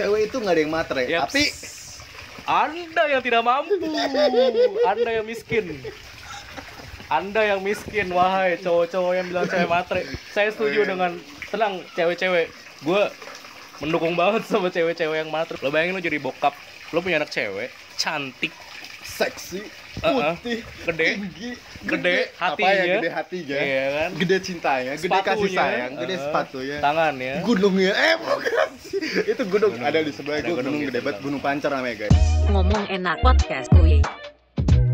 cewek itu nggak ada yang matre Yaps. tapi Anda yang tidak mampu, Anda yang miskin. Anda yang miskin, wahai cowok-cowok yang bilang cewek matre. Saya setuju dengan tenang cewek-cewek. Gue mendukung banget sama cewek-cewek yang matre. Lo bayangin lo jadi bokap, lo punya anak cewek, cantik, seksi Putih Gede. tinggi Gede apa hatinya. ya gede hatinya Iya kan? gede cintanya gede kasih sayang gede uh, sepatunya tangannya. gunungnya eh bukan sih itu gunung, Gunung. ada di sebelah itu gunung gunung gede banget gunung pancar namanya guys Ngomong enak podcast kuy.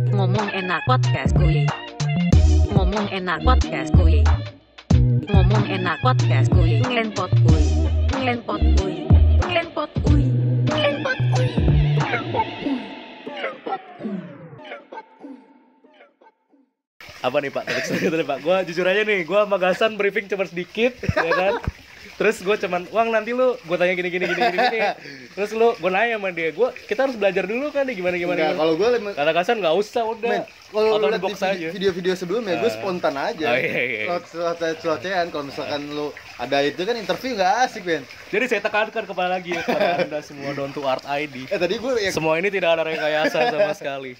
Ngomong enak podcast kuy. Ngomong enak podcast kuy. Ngomong enak podcast kuy. Ngelenpot kuy. Ngelenpot kuy. Ngelenpot kuy. Apa nih pak? Selanjutnya pak. Gue jujur aja nih gue sama Gasan briefing cuma sedikit ya kan? Terus gue cuman uang nanti lu gue tanya gini gini gini gini, gini. terus lu gue nanya sama dia gue kita harus belajar dulu kan nih gimana gimana, Enggak, kalau gue kata Gasan nggak usah udah. Men, kalau lu lihat di video-video sebelumnya gue Ah. spontan aja. Oh, iya, iya, iya. cuaca-cuacaan kalau misalkan lu ada itu kan interview nggak asik Ben. Jadi saya tekankan kepala lagi ya kepada anda semua down to art ID eh tadi gue yang semua ini tidak ada rekayasa sama sekali.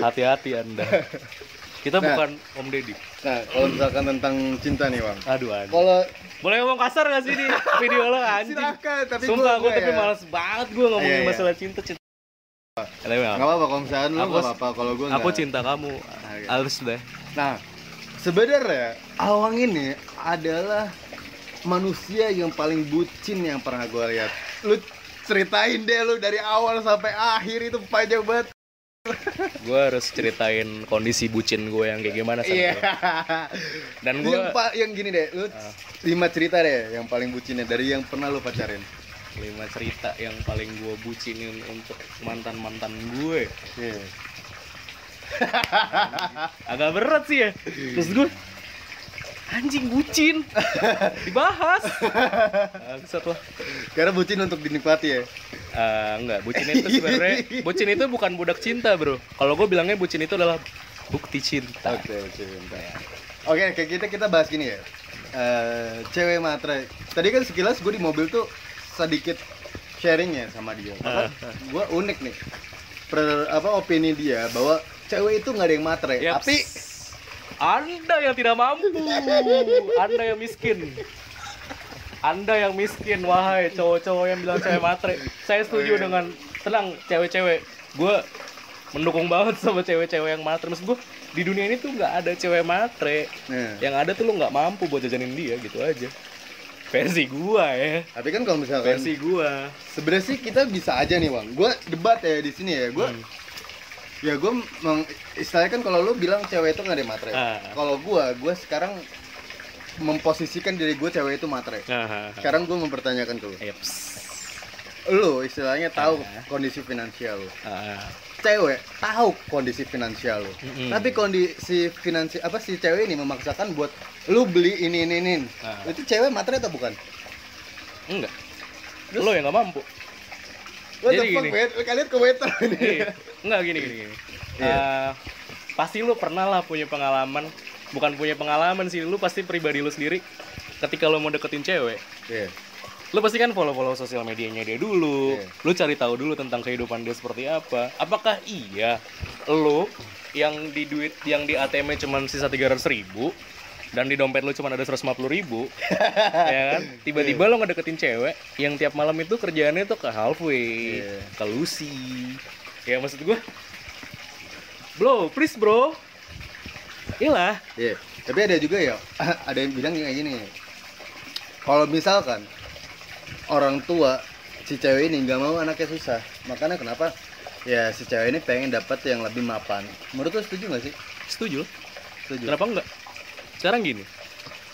Hati-hati anda kita Nah. bukan Om Deddy nah kalau misalkan tentang cinta nih bang aduh aduh kalau boleh ngomong kasar gak sih di video lo anjing silakan tapi Sumpah gue gua tapi ya. males banget gue ngomongin Iya, iya. masalah cinta cinta. Tapi nggak apa-apa kalau misalkan lu nggak apa-apa kalau gue Aku cinta kamu. iya. Halus deh. Nah, sebenarnya Awang ini adalah manusia yang paling bucin yang pernah gue lihat. Lu ceritain deh lu dari awal sampai akhir itu panjang banget. Gue harus ceritain kondisi bucin gue yang kayak gimana sama Iya. lo. Dan gue Yang yang gini deh, lu Ah. lima cerita deh yang paling bucinnya dari yang pernah lu pacarin. lima cerita yang paling gue bucinin untuk mantan mantan gue. Iya. Agak berat sih ya. Terus gue anjing bucin dibahas. Bangsat lah. Karena bucin untuk dinikmati ya. Eh, enggak, bucin itu sebenarnya bucin itu bukan budak cinta, Bro. Kalau gue bilangnya bucin itu adalah bukti cinta. Oke, oke, bentar. Oke, kayak kita kita bahas gini ya. Eh, cewek matre. Tadi kan sekilas gue di mobil tuh sedikit sharing ya sama dia. Maka gue unik nih. Per, apa opini dia bahwa cewek itu nggak ada yang matre. Yaps. Tapi Anda yang tidak mampu, Anda yang miskin. Anda yang miskin, wahai cowok-cowok yang bilang cewek matre. Saya setuju dengan tenang cewek-cewek. Gue mendukung banget sama cewek-cewek yang matre. Maksud gue di dunia ini tuh nggak ada cewek matre. Nah, Yang ada tuh lo nggak mampu buat jajanin dia gitu aja. Versi gua ya. tapi kan kalau misalkan Versi gua. sebenarnya sih kita bisa aja nih bang. Gue debat ya di sini ya. Gue Hmm. ya gue meng, istilahnya kan kalau lu bilang cewek itu nggak ada matre. Ah. Kalau gue, gue sekarang memposisikan diri gue cewek itu matre. Sekarang gue mempertanyakan ke lu. Eps. Lu istilahnya tahu Ah. kondisi finansial lu. Ah. Cewek tahu kondisi finansial lu. Mm-mm. Tapi kondisi finansi apa si cewek ini memaksakan buat lu beli ini ini ini. Itu cewek matre atau bukan? Enggak. Lo yang nggak mampu. What Jadi the fuck, gini. Kalian ke waiter ini. Iya. Enggak gini gini gini. Eh, pasti lu pernah lah punya pengalaman, bukan punya pengalaman sih, lu pasti pribadi lu sendiri ketika lu mau deketin cewek, Iya. lu pasti kan follow-follow sosial medianya dia dulu, Iya. lu cari tahu dulu tentang kehidupan dia seperti apa. Apakah iya lu yang di duit yang di ATM cuma sisa 300 ribu dan di dompet lu cuma ada 150 ribu ya kan tiba-tiba lo ngedeketin cewek yang tiap malam itu kerjaannya tuh ke halfway Iya. ke Lucy ya maksud gua bro please bro Iya. Tapi ada juga ya, ada yang bilang kayak gini. Kalau misalkan orang tua si cewek ini nggak mau anaknya susah, makanya kenapa? Ya si cewek ini pengen dapat yang lebih mapan. Menurut lu setuju nggak sih? setuju Setuju. kenapa enggak sekarang gini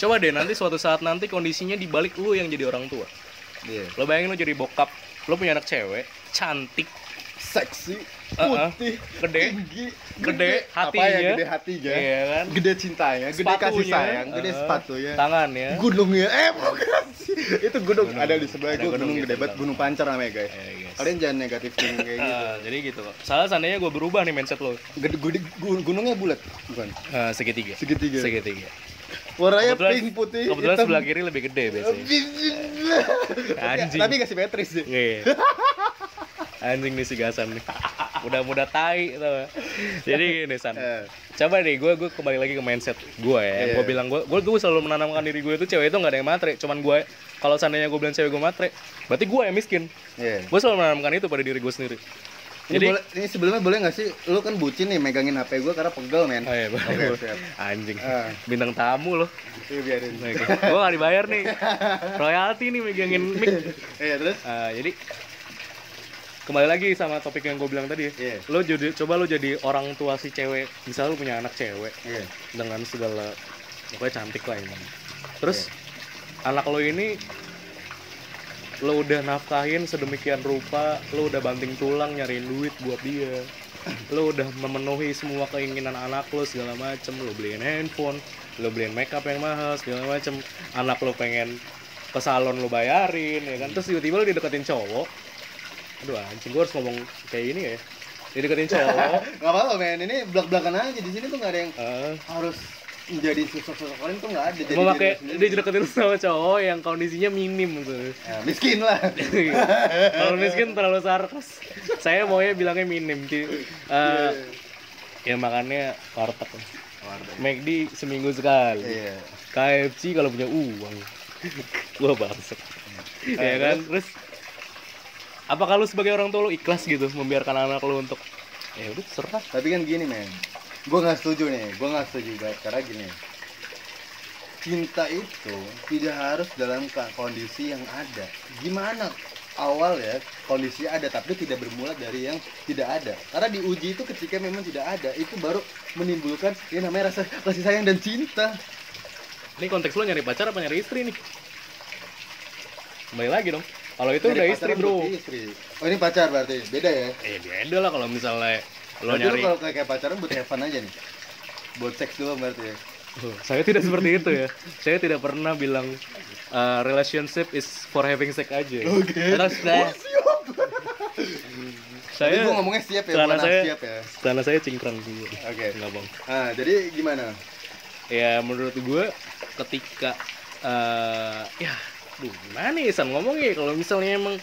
coba deh nanti suatu saat nanti kondisinya dibalik lu yang jadi orang tua Iya. lo bayangin lo jadi bokap lo punya anak cewek cantik Seksi, Uh-uh. putih, Gede. tinggi, Gede Apa hatinya. ya gede hatinya? Iya kan? Gede cintanya, gede kasih Sepatunya, sayang, gede uh, sepatunya. tangannya Gunungnya, eh bukan sih. Itu gunung, Gunung. ada di sebelah gue gunung gunung di gede banget, gunung pancar namanya guys. Eh, guys. Kalian jangan negatif thinking kayak gitu. Ah, jadi gitu kok. Salah seandainya gue berubah nih mindset lo. Gede, gede- gun- gunungnya bulat, bukan? Ah, segitiga. Segitiga. Segitiga. Warnanya Kebetulan- pink putih. kebetulan hitam. sebelah kiri lebih gede biasanya Anjing. Tapi kasih simetris sih. Iya. Anjing nih si Gasan nih. Udah-mudah tai tau gak? Jadi gini San. Eh, Coba deh gue gue kembali lagi ke mindset gue ya. Iya. Gue bilang gue gue selalu menanamkan diri gue itu cewek itu nggak ada yang matre. Cuman gue kalau seandainya gue bilang cewek gue matre, berarti gue yang miskin. Iya. Gue selalu menanamkan itu pada diri gue sendiri. Ini, Jadi boleh, ini sebelumnya boleh nggak sih? Lu kan bucin nih megangin HP gue karena pegel men. Oh iya, Oke, siap. anjing. Ah. Bintang tamu loh. Iya, biarin. gue gak dibayar nih. Royalti nih megangin mic. Iya terus? Ah, jadi kembali lagi sama topik yang gue bilang tadi. Iya. Lo jadi coba lo jadi orang tua si cewek. Misalnya lo punya anak cewek Iya. dengan segala pokoknya cantik lah ini. Terus anak lo ini lo udah nafkahin sedemikian rupa, lo udah banting tulang nyariin duit buat dia. Lo udah memenuhi semua keinginan anak lo segala macem, lo beliin handphone, lo beliin makeup yang mahal segala macem. Anak lo pengen ke salon lo bayarin ya kan. Terus tiba-tiba lo dideketin cowok. Aduh anjing gue harus ngomong kayak gini ya. Dideketin cowok. Gak apa-apa men, ini belak-belakan aja di sini tuh nggak ada yang eh, harus menjadi sosok-sosok lain tuh nggak ada. Jadi memakai diri dia dideketin sama cowok yang kondisinya minim gitu. Ya, miskin lah. Kalau miskin terlalu sarkas. Saya maunya bilangnya minim. Di, eh, ya makannya warteg. McD seminggu sekali. Iya. KFC kalau punya uang. Gua bangsat. ya kan? Terus apakah lu sebagai orang tua lu ikhlas gitu membiarkan anak lu untuk ya udah serah. Tapi kan gini men, gue nggak setuju nih, gue nggak setuju banget karena gini. Cinta itu tidak harus dalam kondisi yang ada. Gimana awal ya kondisi ada tapi tidak bermula dari yang tidak ada. Karena diuji itu ketika memang tidak ada itu baru menimbulkan yang namanya rasa kasih sayang dan cinta. Ini konteks lu nyari pacar apa nyari istri nih? Kembali lagi dong. Kalau itu Dari udah istri, Bro. Istri. Oh ini pacar berarti beda ya? Eh beda lah kalau misalnya lo Berarti nyari kalau kayak pacaran buat fun aja nih. Buat seks doang berarti ya. Oh, saya tidak seperti itu ya saya tidak pernah bilang uh, relationship is for having sex aja Oke. Terus saya saya gua ngomongnya siap ya, bukan saya siap ya. celana saya cingkrang dulu Oke. nggak bang Ah, jadi gimana? ya menurut gue ketika uh, ya duh gimana ya San? Ngomongnya kalau misalnya emang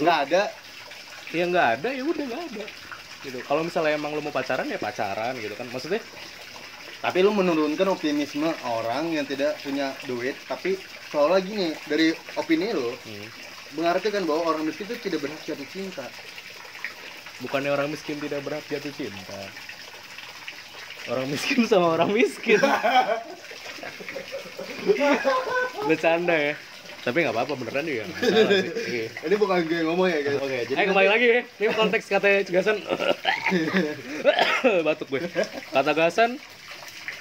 Nggak ada. ya nggak ada ya udah nggak ada. Gitu. Kalau misalnya emang lo mau pacaran ya pacaran gitu kan. Maksudnya? Tapi lu menurunkan optimisme orang yang tidak punya duit, tapi soal lagi nih dari opini lu hmm, mengartikan bahwa orang miskin itu tidak berhak jatuh cinta. bukannya orang miskin tidak berhak jatuh cinta. Orang miskin sama orang miskin. Bercanda ya tapi nggak apa-apa beneran juga nggak sih Iya. Ini bukan gue yang ngomong ya guys. Oke, Eh kembali lagi ya, ini konteks kata Gasan Batuk gue Kata Gasan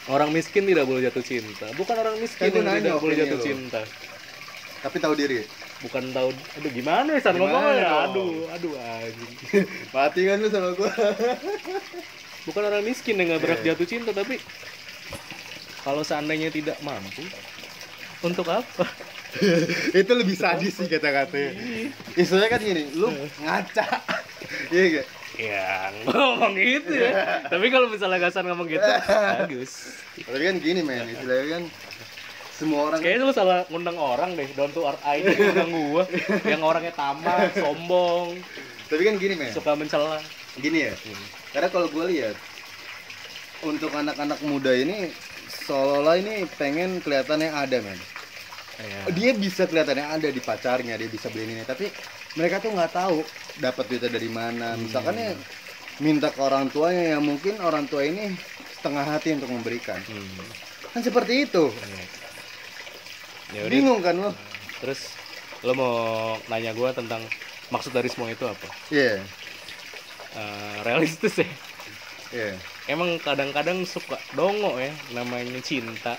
Orang miskin tidak boleh jatuh cinta Bukan orang miskin gue yang nanya tidak boleh jatuh lo. cinta Tapi tahu diri. Bukan tahu Aduh gimana ya San ngomongnya? Aduh, aduh anjing Mati kan lu sama gua. Bukan orang miskin yang gak berhak Iya. jatuh cinta Tapi Kalau seandainya tidak mampu Untuk apa? itu lebih sadis sih kata-katanya. Istilahnya kan gini, lu ngaca. Iya gak? Ya ngomong gitu ya Tapi kalau misalnya Gasan ngomong gitu Bagus Tapi kan gini men, istilahnya kan semua orang Kayaknya lu salah ngundang orang deh, down to earth aja ngundang gua Yang orangnya tamak, sombong, Tapi kan gini men, suka mencela gini ya. Karena kalau gue lihat untuk anak-anak muda ini seolah-olah ini pengen kelihatannya ada men. Iya. Dia bisa kelihatannya ada di pacarnya, dia bisa beliin ini, tapi mereka tuh nggak tahu dapat duitnya dari mana. Misalkan ya minta ke orang tuanya yang mungkin orang tua ini setengah hati untuk memberikan. Hmm. Kan seperti itu. Ya udah, Bingung kan lo? terus lo mau nanya gua tentang maksud dari semua itu apa? Iya. Eh, realistis ya. Iya. Emang kadang-kadang suka dongo ya namanya cinta.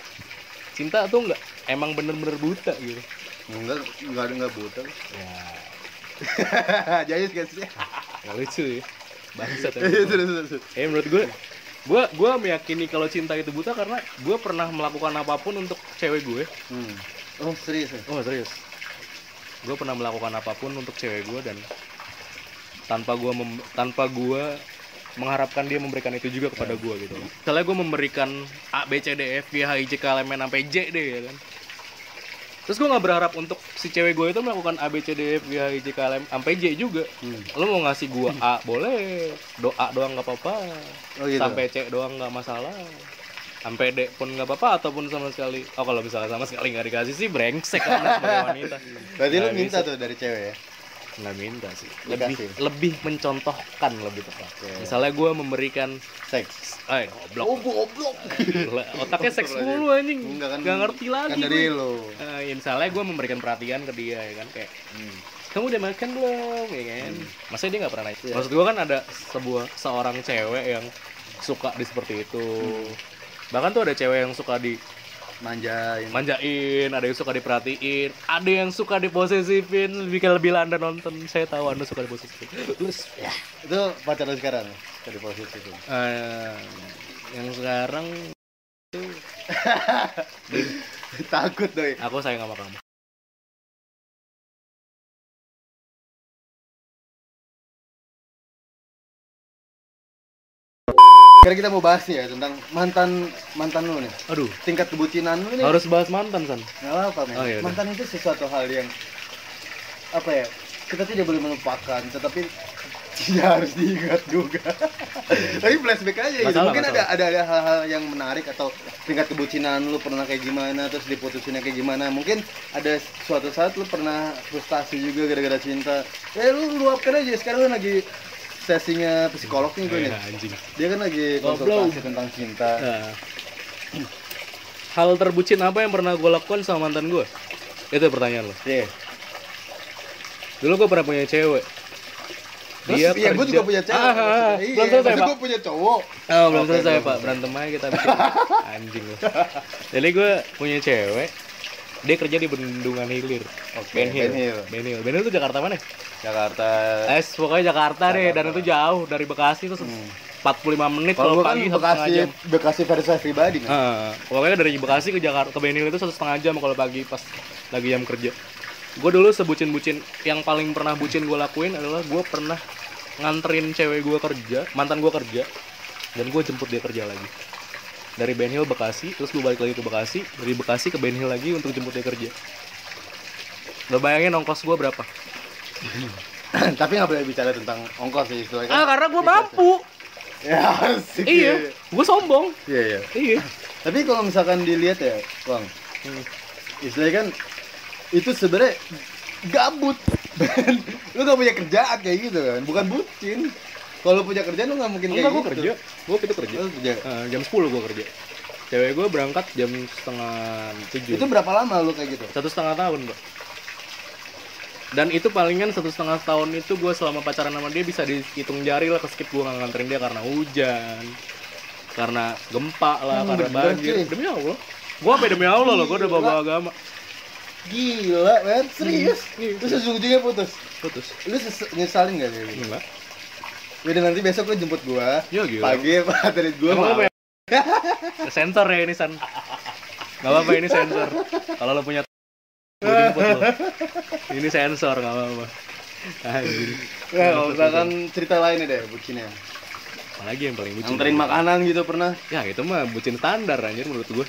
Cinta tuh nggak emang bener-bener buta gitu. Enggak, enggak ada enggak buta. Ya, Jayus guys. nggak lucu ya. Bangsat Iya. Eh menurut gue, gue gue meyakini kalau cinta itu buta karena gue pernah melakukan apa pun untuk cewek gue. Hmm. Oh, serius ya? Oh serius? Gue pernah melakukan apa pun untuk cewek gue dan tanpa gue tanpa gue mengharapkan dia memberikan itu juga kepada gue gitu loh. Misalnya gue memberikan A, B, C, D, F, G, H, I, J, K, L, M, N, sampai J deh ya kan. Terus gue nggak berharap untuk si cewek gue itu melakukan A, B, C, D, F, G, H, I, J, K, L, M, sampai J juga. Hmm. Lo mau ngasih gue A boleh, doa doang nggak apa-apa. Oh gitu. Sampai C doang nggak masalah. Sampai D pun nggak apa-apa ataupun sama sekali. Oh kalau misalnya sama sekali nggak dikasih sih brengsek kan sebagai wanita. Berarti lu Nggak minta bisa. tuh dari cewek ya? Nggak minta sih lebih Dikasih. lebih mencontohkan lebih tepat Oke. misalnya gue memberikan Seks. eh goblok goblok. Gila, otaknya seks mulu anjing Enggak kan. nggak ngerti lagi Kan dari gue. lo. Eh, ya misalnya gue memberikan perhatian ke dia ya kan kayak Hmm. kamu udah makan belum ya kan masa dia nggak pernah nanya Iya. maksud gue kan ada sebuah seorang cewek yang suka di seperti itu Hmm. bahkan tuh ada cewek yang suka di Manjain. manjain, ada yang suka diperhatiin, ada yang suka diposesifin, kayak lebih anda nonton, saya tahu anda suka diposesifin. Terus ya, Itu pacar sekarang dari posisi itu. eh, yang sekarang Takut doi. aku sayang sama kamu. Sekarang kita mau bahas nih ya tentang mantan mantan lu nih. Aduh, Tingkat kebucinan lu nih. harus bahas mantan san. Nggak apa men. Oh, iya mantan itu sesuatu hal yang apa ya? Kita tidak boleh melupakan, tetapi tidak harus diingat juga. Tapi flashback aja gitu. Masalah, Mungkin masalah. ada ada ada hal-hal yang menarik atau tingkat kebucinan lu pernah kayak gimana, terus diputusinnya kayak gimana. Mungkin ada suatu saat lu pernah frustasi juga gara-gara cinta. Ya lu luapkan aja. Sekarang lu lagi sesinya psikolog nih gue nih. Ya, anjing. Dia kan lagi konsultasi tentang cinta. Nah, hal terbucin apa yang pernah gue lakukan sama mantan gue? Itu pertanyaan lo. Iya. Dulu gue pernah punya cewek. Terus iya, gue juga punya cewek. Ah, ah, ah. Iya, belum selesai, tapi Pak. gue punya cowok. Oh, belum selesai pak berantem aja kita bikin. anjing lu. Jadi gue punya cewek, dia kerja di Bendungan Hilir. Oke, Ben Hill. Ben Hill. Ben Hill. Ben Hill itu Jakarta mana? Jakarta. Eh, pokoknya Jakarta, deh, dan Jakarta. itu jauh dari Bekasi itu Hmm. 45 menit Kalau kan pagi setengah Bekasi, jam. Bekasi versi saya pribadi kan. Ah, pokoknya dari Bekasi ke Jakarta ke Ben Hill itu satu setengah jam kalau pagi pas lagi jam kerja. Gue dulu sebucin-bucin yang paling pernah bucin gue lakuin adalah gue pernah nganterin cewek gue kerja, mantan gue kerja, dan gue jemput dia kerja lagi. Dari Ben Hill Bekasi, terus gue balik lagi ke Bekasi, dari Bekasi ke Ben Hill lagi untuk jemput dia kerja. Lo bayangin ongkos gue berapa? Tapi nggak boleh bicara tentang ongkos sih istilahnya. Ah, karena gue mampu. Ya, asik. Iya, gue sombong. Iya, iya. Iya. Tapi kalau misalkan dilihat ya, Bang. Istilahnya kan itu sebenarnya gabut. lu gak punya kerjaan kayak gitu kan, bukan bucin. Kalau lu punya kerjaan lu gak mungkin kayak Enggak, gue gitu. kerja. Gue itu kerja. Lu kerja. Ah, jam 10 gue kerja. Cewek gue berangkat jam setengah tujuh. Itu berapa lama lu kayak gitu? satu setengah tahun mbak dan itu palingan satu setengah tahun itu gue selama pacaran sama dia bisa dihitung jari lah keskip gue nggak nganterin dia karena hujan karena gempa lah Hmm, karena banjir sih. demi allah gue apa demi allah loh gue udah bawa agama Gila, men. Serius? Iya. Terus ujung-ujungnya putus. putus Lu nyesalin gak sih? enggak Udah nanti besok lu jemput gua. ya gila Pagi anterin gua. Emang lu sensor ya ini san nggak apa-apa ini sensor kalau lo punya gue jemput lo ini sensor nggak apa-apa Anjir. Ya, kalau misalkan cerita lainnya deh bucinnya. apalagi yang paling bucin Anterin makanan gitu pernah. ya itu mah bucin standar anjir menurut gue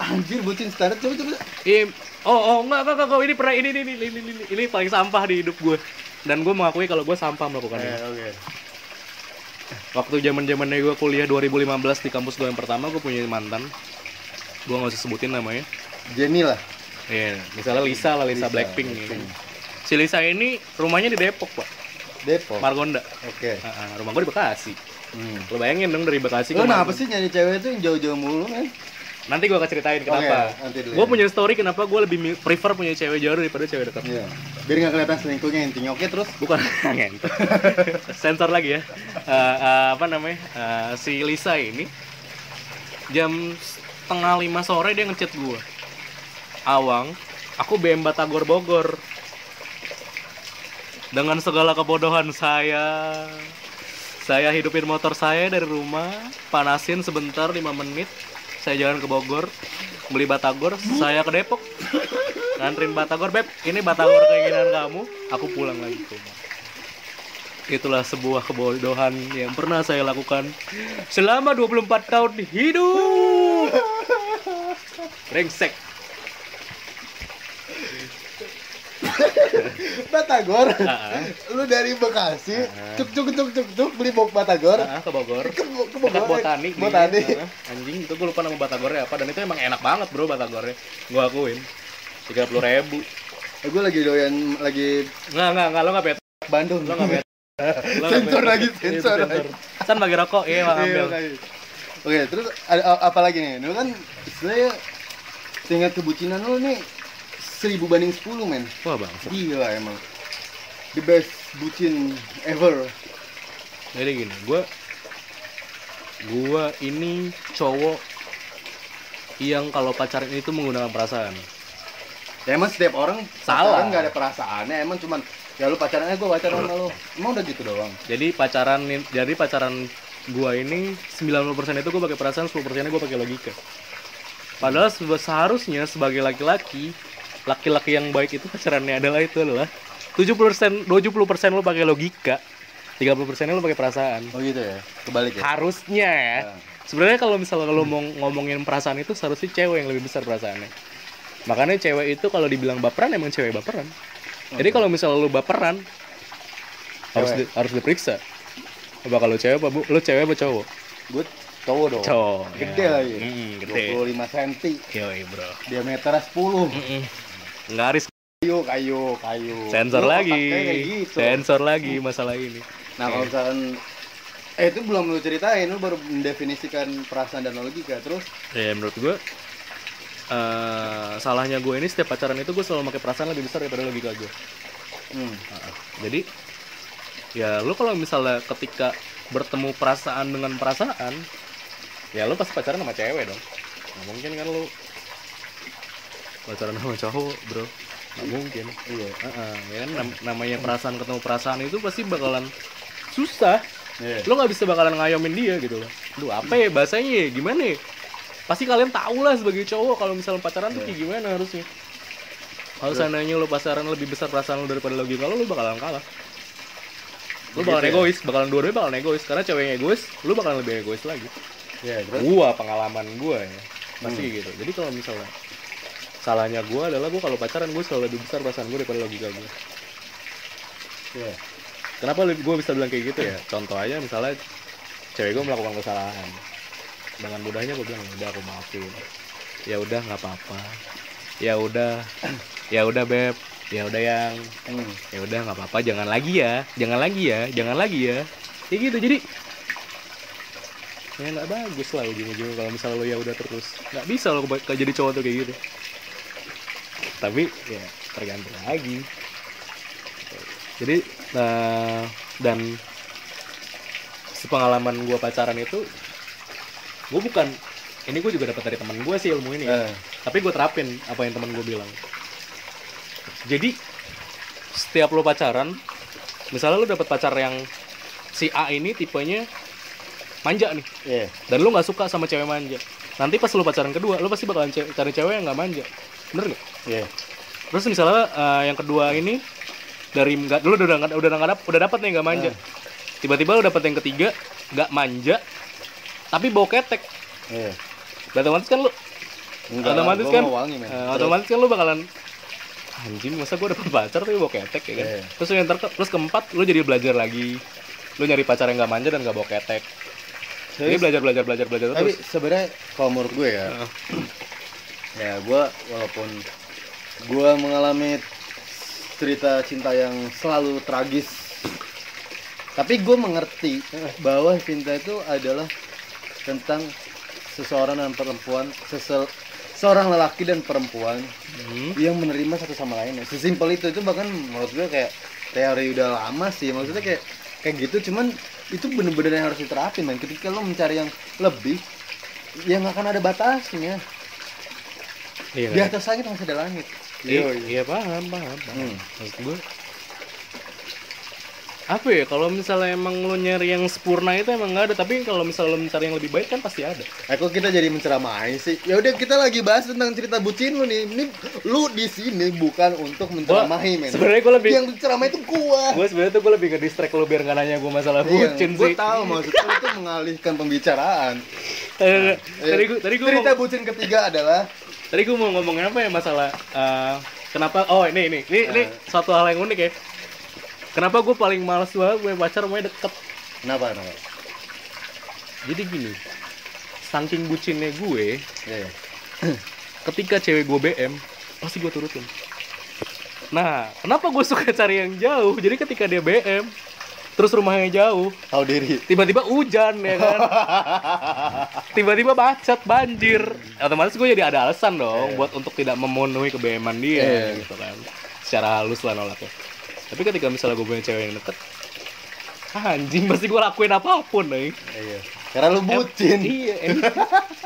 Anjir bucin standar coba coba. Im, oh oh enggak enggak enggak ini pernah ini ini ini ini, ini, ini paling sampah di hidup gue dan gue mengakui kalau gue sampah melakukan Eh, oke. Waktu zaman zamannya gue kuliah 2015 di kampus gue yang pertama gue punya mantan, gue nggak usah sebutin namanya. Jenny lah. Iya, misalnya Lisa lah Lisa, Lisa, Blackpink. ya. Blackpink. Si Lisa ini rumahnya di Depok pak, Depok. Margonda. Oke. Ah, ah, rumah gue di Bekasi. Hmm. Lo bayangin dong dari Bekasi ke kenapa sih nyari cewek itu yang jauh-jauh mulu kan? Nanti gue akan ceritain kenapa. Dulu gue ya. punya story kenapa gue lebih prefer punya cewek jauh daripada cewek dekat. Iya. Biar nggak kelihatan selingkuhnya intinya. Oke terus. bukan ngentot. sensor lagi ya Eh, eh, apa namanya Eh, si Lisa ini jam setengah lima sore dia ngechat gua awang aku BM Batagor Bogor dengan segala kebodohan saya saya hidupin motor saya dari rumah panasin sebentar 5 menit saya jalan ke Bogor beli Batagor saya ke Depok nganterin Batagor beb ini Batagor keinginan kamu aku pulang lagi ke rumah itulah sebuah kebodohan yang pernah saya lakukan selama 24 tahun hidup. Brengsek. Batagor. Ah, Lu dari Bekasi, cuk cuk cuk cuk cuk beli bok Batagor. ah, ke Bogor. Ke, ke Bogor. Botani. Botani. belinya. Ah, anjing, itu gue lupa nama Batagornya apa dan itu emang enak banget bro Batagornya. Gue akuin. Tiga puluh ribu. Eh, gue lagi doyan lagi Nggak nggak nggak lo nggak bet. Bandung. Lo nggak nggak Sensor lagi, sensor. San bagi rokok, iya Bang, Iya, ambil. Oke, terus ada apa lagi nih? Lu kan istilahnya tingkat kebucinan lu nih seribu banding 10 men. Wah bang. Gila emang. The best bucin ever. Jadi gini, gue gua ini cowok yang kalau pacaran itu menggunakan perasaan. Ya emang setiap orang Salah. nggak ada perasaannya, emang cuman ya lu pacarannya gue pacaran sama lu. Emang udah gitu doang. Jadi pacaran jadi pacaran gua ini 90% itu gue pakai perasaan, 10% nya gue pakai logika. Padahal seharusnya sebagai laki-laki, laki-laki yang baik itu pacarannya adalah itu adalah 70% 20% lo pakai logika, 30% nya lo pakai perasaan. Oh gitu ya. Kebalik ya. Harusnya ya. Nah. Sebenarnya kalau misalnya kalau mau ngomongin perasaan itu seharusnya cewek yang lebih besar perasaannya. Makanya cewek itu kalau dibilang baperan emang cewek baperan. Jadi kalau misalnya lu baperan harus Cewek. di- harus diperiksa. Coba kalau cewek apa bu? Lu cewek apa cowok? Gue cowok dong. Cowok. Gede ya. lagi. Mm, gede. 25 cm, Yoi bro. diameternya 10. Mm-mm. Ngaris Kayu, kayu, kayu. sensor Lu lagi. gitu. Sensor lagi masalah ini. Nah kalau misalkan Eh itu belum lu ceritain, lu baru mendefinisikan perasaan dan logika Terus Ya menurut gue eh salahnya gue ini setiap pacaran itu gue selalu pakai perasaan lebih besar daripada logika gue. hmm, Jadi ya lu kalau misalnya ketika bertemu perasaan dengan perasaan, ya lu pasti pacaran sama cewek dong. Nggak mungkin kan lu pacaran sama cowok, bro. Nggak mungkin. Iya Heeh, ya kan nam- namanya perasaan ketemu perasaan itu pasti bakalan susah. Iya Lo nggak bisa bakalan ngayomin dia gitu loh. Duh, apa ya bahasanya ya? Gimana ya? Pasti kalian tahu lah sebagai cowok kalau misalnya pacaran tuh kayak gimana harusnya. Kalau seandainya lo pacaran lebih besar perasaan lo daripada logika lo, lo bakalan kalah. Lo bakalan Begitu ya? egois, bakalan dua-duanya bakalan egois. Karena cewek yang egois, lo bakalan lebih egois lagi. Iya terus Gua pengalaman gua ya, pasti Hmm. gitu. Jadi kalau misalnya salahnya gua adalah gua kalau pacaran gua selalu lebih besar perasaan gua daripada logika gua. Iya. Kenapa gue bisa bilang kayak gitu ya? Contoh aja misalnya cewek gue melakukan kesalahan, dengan mudahnya gue bilang "Ya udah aku maafin, ya udah nggak apa-apa, ya udah, ya udah beb, ya udah yang, hmm. ya udah nggak apa-apa, jangan lagi ya, jangan lagi ya, jangan lagi ya, kayak gitu jadi ya nggak bagus lah ujung-ujungnya kalau misalnya lo ya udah terus. Nggak bisa lo jadi cowok tuh kayak gitu tapi ya tergantung lagi. Jadi nah, dan sepengalaman gue pacaran itu gue bukan ini gue juga dapat dari teman gue sih ilmu ini. Eh, tapi gue terapin apa yang teman gue bilang. Jadi setiap lo pacaran misalnya lo dapat pacar yang si A ini tipenya manja nih. Iya. Dan lo nggak suka sama cewek manja. Nanti pas lo pacaran kedua lo pasti bakalan ce- cari cewek yang nggak manja. Bener nggak Iya. Terus misalnya eh, yang kedua ini dari nggak dulu udah nggak udah nggak udah dapat nih nggak manja. Eh. tiba-tiba lo dapet yang ketiga nggak manja tapi bau ketek. Iya. Otomatis kan lo Enggak, Otomatis kan, wangi Terus, otomatis kan lu bakalan anjing masa gue dapet pacar tapi bawa ketek ya kan? Iya. terus yang ter terus keempat lu jadi belajar lagi. Lu nyari pacar yang gak manja dan gak bawa ketek. Jadi belajar belajar belajar belajar Tapi terus. sebenarnya kalau menurut gue ya. Ya gue walaupun gue mengalami cerita cinta yang selalu tragis. Tapi gue mengerti bahwa cinta itu adalah tentang seseorang dan perempuan sesel, Seorang lelaki dan perempuan Hmm. yang menerima satu sama lain. Sesimpel itu, itu bahkan menurut gue kayak teori udah lama sih. Maksudnya kayak kayak gitu cuman itu bener-bener yang harus diterapin man. Ketika lo mencari yang lebih ya nggak akan ada batasnya iya di kan? atas langit masih ada langit iya iya paham paham paham Hmm. maksud gue apa ya kalau misalnya emang lo nyari yang sempurna itu emang nggak ada tapi kalau misalnya lo mencari yang lebih baik kan pasti ada Eh kok kita jadi menceramahi sih? Ya udah kita lagi bahas tentang cerita bucin lu nih. Ini lu di sini bukan untuk menceramahi, men. sebenarnya gue lebih Yang menceramahi itu gua. gue sebenarnya tuh gue lebih ke distract lo biar nggak nanya gue masalah bucin gue sih Iya, tahu maksud lu itu mengalihkan pembicaraan. Eh, tadi gue tadi gue Cerita bucin ketiga adalah tadi gue mau ngomongin apa ya masalah eh, kenapa oh ini ini ini, ini Eh. suatu hal yang unik ya kenapa gue paling males banget gue pacar mau deket kenapa kenapa? jadi gini saking bucinnya gue Iya. ketika cewek gue BM pasti gue turutin nah kenapa gue suka cari yang jauh jadi ketika dia BM terus rumahnya jauh Tahu diri. tiba-tiba hujan ya kan tiba-tiba macet banjir otomatis gue jadi ada alasan dong Iya. buat untuk tidak memenuhi kebeman dia Iya. gitu kan secara halus lah nolaknya tapi ketika misalnya gue punya cewek yang deket ah, anjing pasti gue lakuin apa pun nih Iya. Karena lu bucin. iya em-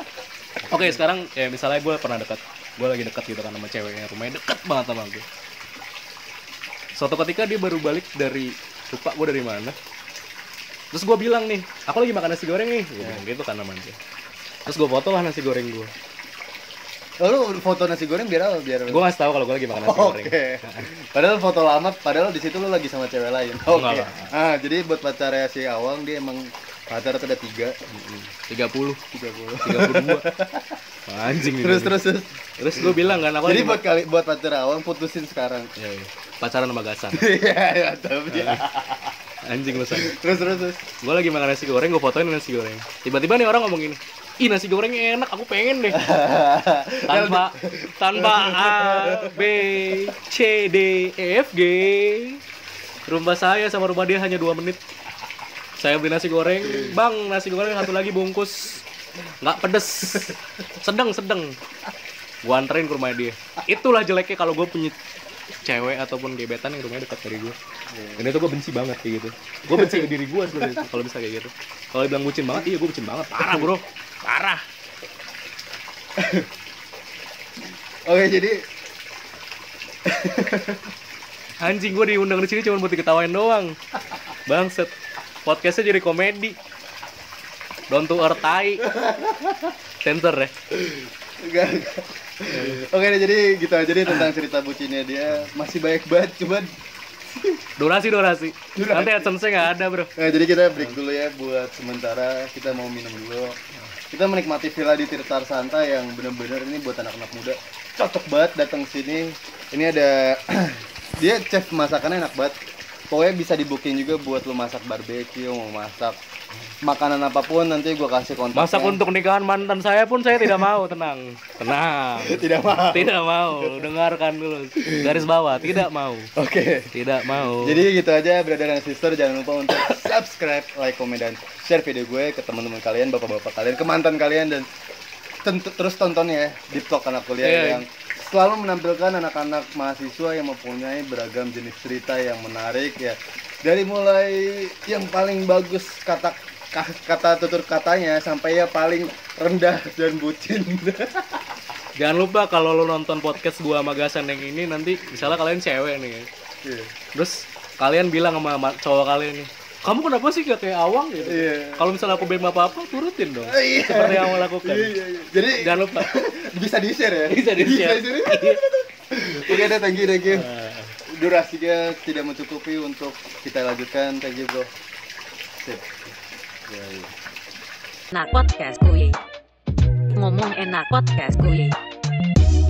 oke sekarang ya misalnya gue pernah dekat gue lagi dekat gitu kan sama ceweknya rumahnya deket banget sama gue suatu ketika dia baru balik dari lupa gue dari mana terus gue bilang nih aku lagi makan nasi goreng nih bilang gitu kan sama dia terus gue foto lah nasi goreng gue Lalu foto nasi goreng biar apa? Biar gue ngasih tahu kalau gue lagi makan nasi Oke. goreng Padahal foto lama, padahal di situ lu lagi sama cewek lain. Oke. Lah. Ah, jadi buat pacarnya si Awang dia emang tuh ada tiga, tiga puluh tiga puluh. tiga puluh dua anjing Terus terus terus. terus gue bilang kan aku Jadi buat kali buat pacar Awang putusin sekarang. Iya, iya. pacaran sama gasan Iya, iya, tapi ya. anjing lu. Terus terus terus. gue lagi makan nasi goreng gue fotoin nasi goreng tiba-tiba nih orang ngomong gini ih nasi gorengnya enak aku pengen deh tanpa tanpa A B C D E F G rumah saya sama rumah dia hanya dua menit saya beli nasi goreng. Bang nasi goreng satu lagi bungkus. Nggak pedes. Sedang sedang gua anterin ke rumah dia. Itulah jeleknya kalau gue punya cewek ataupun gebetan yang rumahnya dekat dari gue dan itu gue benci banget kayak gitu. Gue benci ke diri gue sebenarnya kalau bisa kayak gitu. Kalau dibilang bucin banget iya gue bucin banget. Parah bro. Parah. Oke, jadi anjing gue diundang di sini cuma buat diketawain doang. Bangset podcastnya jadi komedi Don't to earth tai Sensor ya enggak. Oke, deh, jadi gitu aja deh tentang cerita bucinnya dia. Masih banyak banget, cuman Durasi durasi Durasi. Nanti AdSense-nya nggak ada bro Nah, jadi kita break dulu ya buat sementara kita mau minum dulu. Kita menikmati villa di Tirtar Santa yang bener-bener ini buat anak-anak muda cocok banget datang sini. Ini ada dia chef masakannya enak banget. Pokoknya bisa di booking juga buat lu masak barbeque, mau masak makanan apa pun nanti gua kasih kontaknya. Masak untuk nikahan mantan saya pun saya tidak mau Tenang Tenang tidak mau. Tidak mau Dengarkan dulu Garis bawah Tidak mau Oke. Tidak mau Jadi gitu aja brother dan sister jangan lupa untuk subscribe, like, komen dan share video gue ke teman-teman kalian, bapak-bapak kalian, ke mantan kalian dan tentu terus tonton ya di vlog anak kuliah Iya. yang selalu menampilkan anak-anak mahasiswa yang mempunyai beragam jenis cerita yang menarik ya. Dari mulai yang paling bagus kata ka- kata tutur katanya sampai ya paling rendah dan bucin. Jangan lupa kalau lo nonton podcast gua sama Gasan yang ini nanti misalnya kalian cewek nih. Iya. Terus kalian bilang sama ma- cowok kalian nih, "Kamu kenapa sih gak kayak Awang gitu?" Iya. Kalau misalnya aku BM apa-apa, turutin dong. Iya. Seperti yang aku lakukan. Iya, iya, iya. Jadi Jangan lupa. bisa di share ya. Bisa di-share. di-share. Oke deh, thank you, thank you. Nah, Durasinya tidak mencukupi untuk kita lanjutkan. Thank you, bro. Sip. Ya, ya. Enak podcast kuy. Ngomong enak podcast kuy.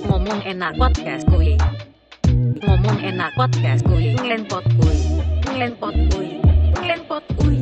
Ngomong enak podcast kuy. Ngomong enak Herbert Ull.